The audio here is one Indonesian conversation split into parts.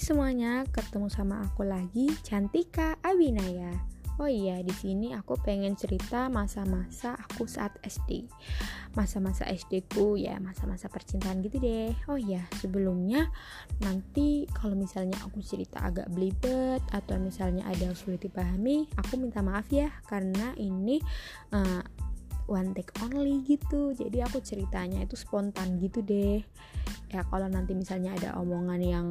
semuanya, ketemu sama aku lagi, Cantika Abinaya. Oh iya, di sini aku pengen cerita masa-masa aku saat SD. Masa-masa SD ku ya, masa-masa percintaan gitu deh. Oh iya, sebelumnya nanti kalau misalnya aku cerita agak belibet atau misalnya ada yang sulit dipahami, aku minta maaf ya karena ini uh, one take only gitu. Jadi aku ceritanya itu spontan gitu deh. Ya kalau nanti misalnya ada omongan yang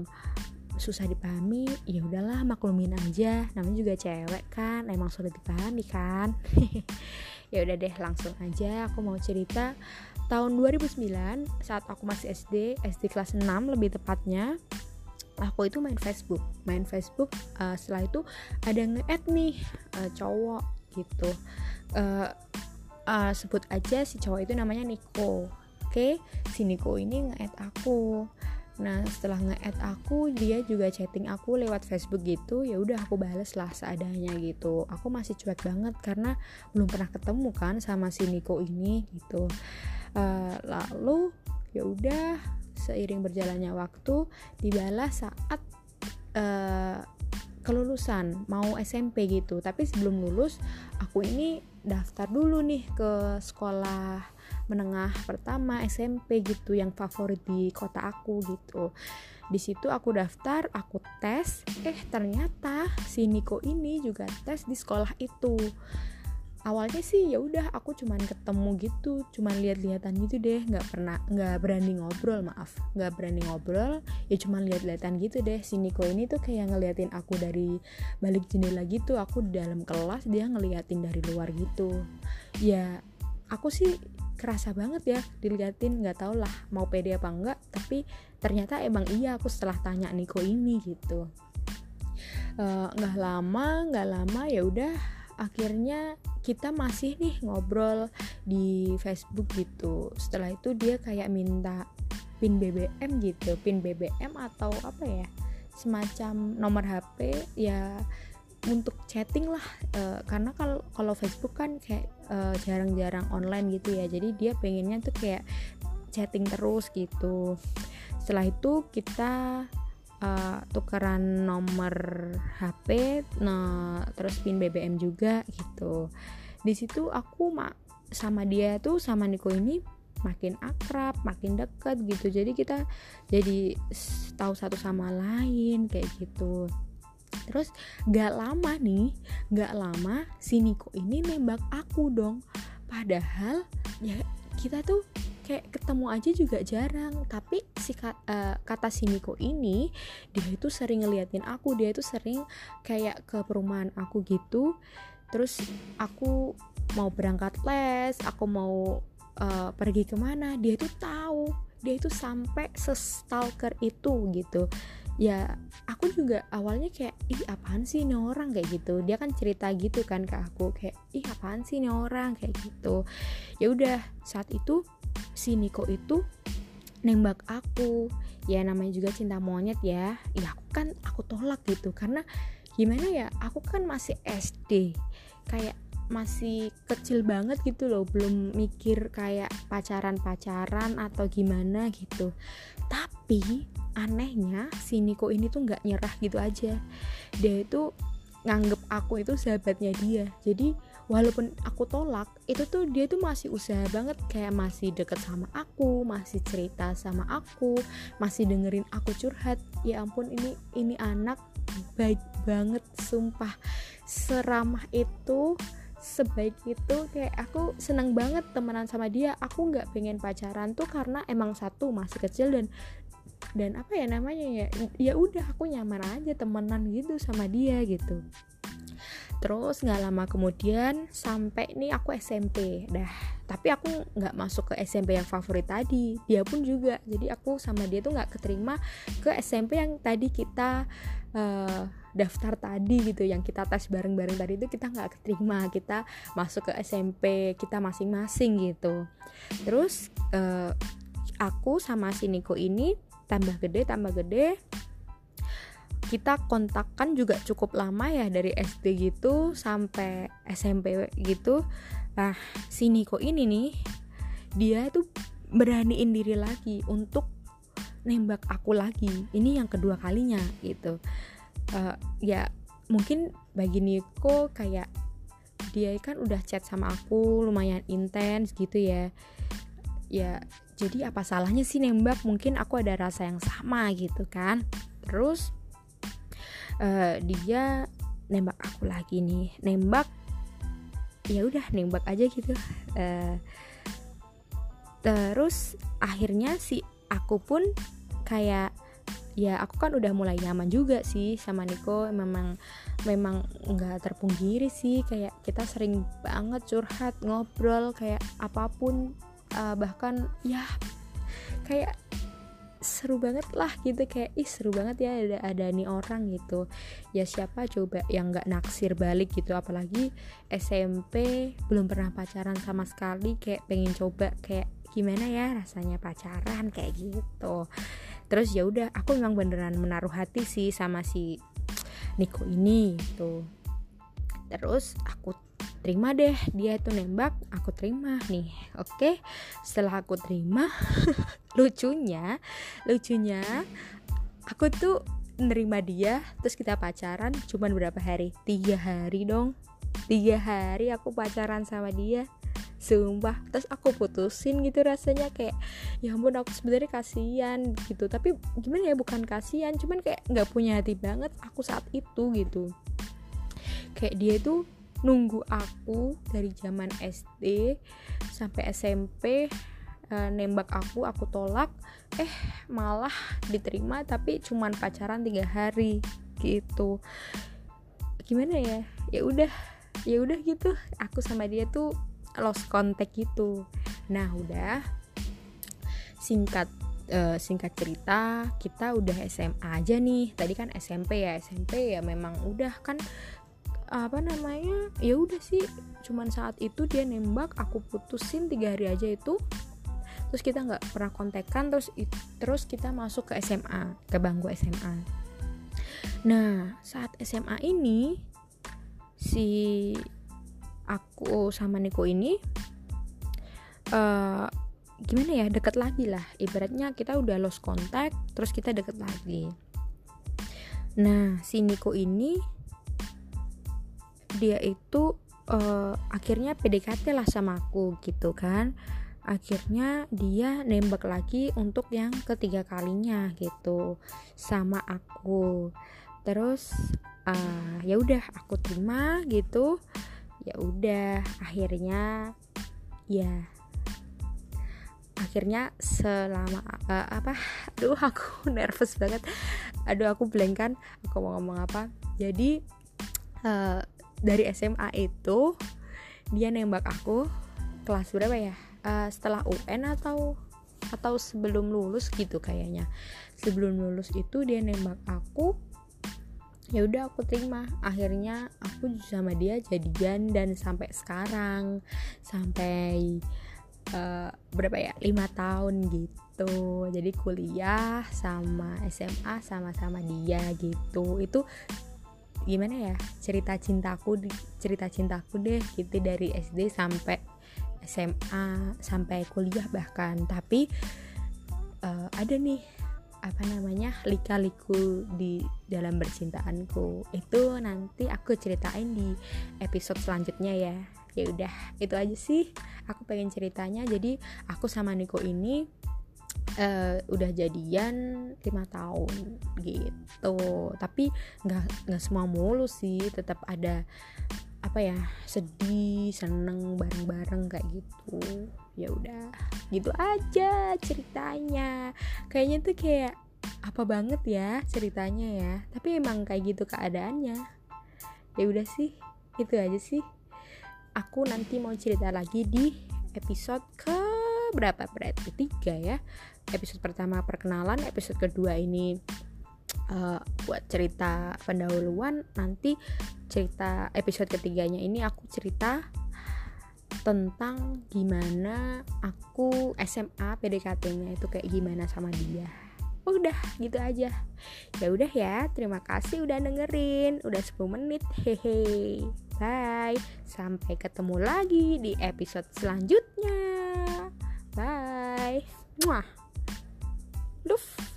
susah dipahami ya udahlah maklumin aja. Namanya juga cewek kan emang sulit dipahami kan? Ya udah deh langsung aja aku mau cerita. Tahun 2009 saat aku masih SD SD kelas 6 lebih tepatnya aku itu main Facebook. Main Facebook uh, setelah itu ada nge-add nih uh, cowok gitu. Uh, uh, sebut aja si cowok itu namanya Niko oke okay? si Niko ini nge-add aku Nah setelah nge-add aku dia juga chatting aku lewat Facebook gitu ya udah aku bales lah seadanya gitu. Aku masih cuek banget karena belum pernah ketemu kan sama si Niko ini gitu. Uh, lalu ya udah seiring berjalannya waktu dibalas saat uh, kelulusan mau SMP gitu. Tapi sebelum lulus aku ini daftar dulu nih ke sekolah menengah pertama SMP gitu yang favorit di kota aku gitu. Di situ aku daftar aku tes eh ternyata si Niko ini juga tes di sekolah itu. Awalnya sih ya udah aku cuman ketemu gitu cuman lihat-lihatan gitu deh nggak pernah nggak berani ngobrol maaf nggak berani ngobrol ya cuman lihat-lihatan gitu deh. Si Niko ini tuh kayak ngeliatin aku dari balik jendela gitu aku di dalam kelas dia ngeliatin dari luar gitu. Ya aku sih kerasa banget ya diliatin nggak tau lah mau pede apa enggak tapi ternyata emang iya aku setelah tanya Niko ini gitu. Eh, nggak uh, lama nggak lama ya udah akhirnya kita masih nih ngobrol di Facebook gitu. Setelah itu dia kayak minta pin BBM gitu pin BBM atau apa ya semacam nomor HP ya untuk chatting lah uh, karena kalau kalau Facebook kan kayak eh, jarang-jarang online gitu ya. Jadi dia pengennya tuh kayak chatting terus gitu. Setelah itu kita uh, tukeran nomor HP nah terus pin BBM juga gitu. Di situ aku mak sama dia tuh sama Niko ini makin akrab, makin deket gitu. Jadi kita jadi tahu satu sama lain kayak gitu terus gak lama nih gak lama si Niko ini nembak aku dong. Padahal ya kita tuh kayak ketemu aja juga jarang. Tapi si uh, kata si Niko ini dia itu sering ngeliatin aku. Dia itu sering kayak ke perumahan aku gitu. Terus aku mau berangkat les aku mau uh, pergi ke mana dia itu tahu. Dia itu sampai sestalker itu gitu ya aku juga awalnya kayak ih apaan sih ini orang? Kayak gitu. Dia kan cerita gitu kan ke aku kayak ih apaan sih ini orang? Kayak gitu. Ya udah saat itu si Niko itu nembak aku. Ya namanya juga cinta monyet ya. Ya aku kan aku tolak gitu. Karena gimana ya aku kan masih SD kayak masih kecil banget gitu loh. Belum mikir kayak pacaran-pacaran atau gimana gitu. Tapi anehnya si Niko ini tuh nggak nyerah gitu aja. Dia itu nganggep aku itu sahabatnya dia. Jadi walaupun aku tolak itu tuh dia tuh masih usaha banget. Kayak masih deket sama aku masih cerita sama aku masih dengerin aku curhat. Ya ampun ini ini anak baik banget sumpah. Seramah itu sebaik itu kayak aku seneng banget temenan sama dia. Aku nggak pengen pacaran tuh karena emang satu masih kecil dan dan apa ya namanya ya ya udah aku nyaman aja temenan gitu sama dia gitu. Terus nggak lama kemudian sampai nih aku SMP dah tapi aku nggak masuk ke SMP yang favorit tadi. Dia pun juga. Jadi aku sama dia tuh nggak keterima ke SMP yang tadi kita uh, daftar tadi gitu yang kita tes bareng-bareng tadi itu kita nggak keterima. Kita masuk ke SMP kita masing-masing gitu. Terus uh, aku sama si Niko ini tambah gede tambah gede. Kita kontakkan juga cukup lama ya dari SD gitu sampai SMP gitu. Nah si Niko ini nih dia tuh beraniin diri lagi untuk nembak aku lagi. Ini yang kedua kalinya gitu. Uh, ya mungkin bagi Niko kayak dia kan udah chat sama aku lumayan intens gitu ya ya jadi apa salahnya sih nembak? Mungkin aku ada rasa yang sama gitu kan. Terus uh, dia nembak aku lagi nih. Nembak ya udah nembak aja gitu. Uh, terus akhirnya si aku pun kayak ya aku kan udah mulai nyaman juga sih sama Niko. Memang memang nggak terpungkiri sih. Kayak kita sering banget curhat ngobrol kayak apa pun uh, bahkan ya kayak seru banget lah gitu. Kayak ih seru banget ya ada ada nih orang gitu. Ya siapa coba yang nggak naksir balik gitu? Apalagi SMP belum pernah pacaran sama sekali kayak pengen coba kayak gimana ya rasanya pacaran kayak gitu. Terus ya udah aku memang beneran menaruh hati sih sama si Niko ini gitu. Terus aku terima deh dia itu nembak aku terima nih. Oke setelah aku terima lucunya lucunya aku tuh nerima dia terus kita pacaran cuman berapa hari? Tiga hari dong. Tiga hari aku pacaran sama dia. Sumpah terus aku putusin gitu rasanya kayak ya ampun aku sebenarnya kasihan gitu. Tapi gimana ya bukan kasihan cuman kayak nggak punya hati banget aku saat itu gitu. Kayak dia itu nunggu aku dari zaman SD sampai SMP uh, nembak aku aku tolak eh malah diterima tapi cuman pacaran tiga hari gitu. Gimana ya? Ya udah ya udah gitu. Aku sama dia tuh lost contact gitu. Nah udah. Singkat uh, singkat cerita kita udah SMA aja nih. Tadi kan SMP ya. SMP ya memang udah kan apa namanya ya udah sih. Cuman saat itu dia nembak aku putusin tiga hari aja itu. Terus kita nggak pernah kontekan terus terus kita masuk ke SMA ke bangku SMA nah saat SMA ini si aku sama Niko ini uh, gimana ya deket lagi lah. Ibaratnya kita udah lost contact terus kita deket lagi. Nah si Niko ini dia itu uh, akhirnya PDKT lah sama aku gitu kan. Akhirnya dia nembak lagi untuk yang ketiga kalinya gitu sama aku. Terus uh, ya udah aku terima gitu. Ya udah akhirnya ya akhirnya selama uh, apa aduh aku nervous banget. Aduh aku blank kan aku mau ngomong apa. Jadi uh, dari SMA itu dia nembak aku kelas berapa ya? Uh, setelah UN atau atau sebelum lulus gitu kayaknya. Sebelum lulus itu dia nembak aku ya udah aku terima. Akhirnya aku sama dia jadian dan sampai sekarang sampai uh, berapa ya? Lima tahun gitu. Jadi kuliah sama SMA sama-sama dia gitu. Itu gimana ya cerita cintaku cerita cintaku deh gitu dari SD sampai SMA sampai kuliah bahkan. Tapi uh, ada nih apa namanya lika-liku di dalam bercintaanku itu nanti aku ceritain di episode selanjutnya ya. Ya udah itu aja sih. Aku pengen ceritanya. Jadi aku sama Niko ini uh, udah jadian lima tahun gitu. Tapi nggak nggak semua mulus sih tetap ada apa ya sedih seneng bareng-bareng kayak gitu. Ya udah gitu aja ceritanya. Kayaknya tuh kayak apa banget ya ceritanya ya. Tapi emang kayak gitu keadaannya. Ya udah sih itu aja sih. Aku nanti mau cerita lagi di episode ke berapa? Berarti tiga ya. Episode pertama perkenalan episode kedua ini uh, buat cerita pendahuluan. Nanti cerita episode ketiganya ini aku cerita tentang gimana aku SMA PDKT-nya itu kayak gimana sama dia. Udah gitu aja. Ya udah ya terima kasih udah dengerin. Udah 10 menit hehe. Bye. Sampai ketemu lagi di episode selanjutnya Mwah. Loof.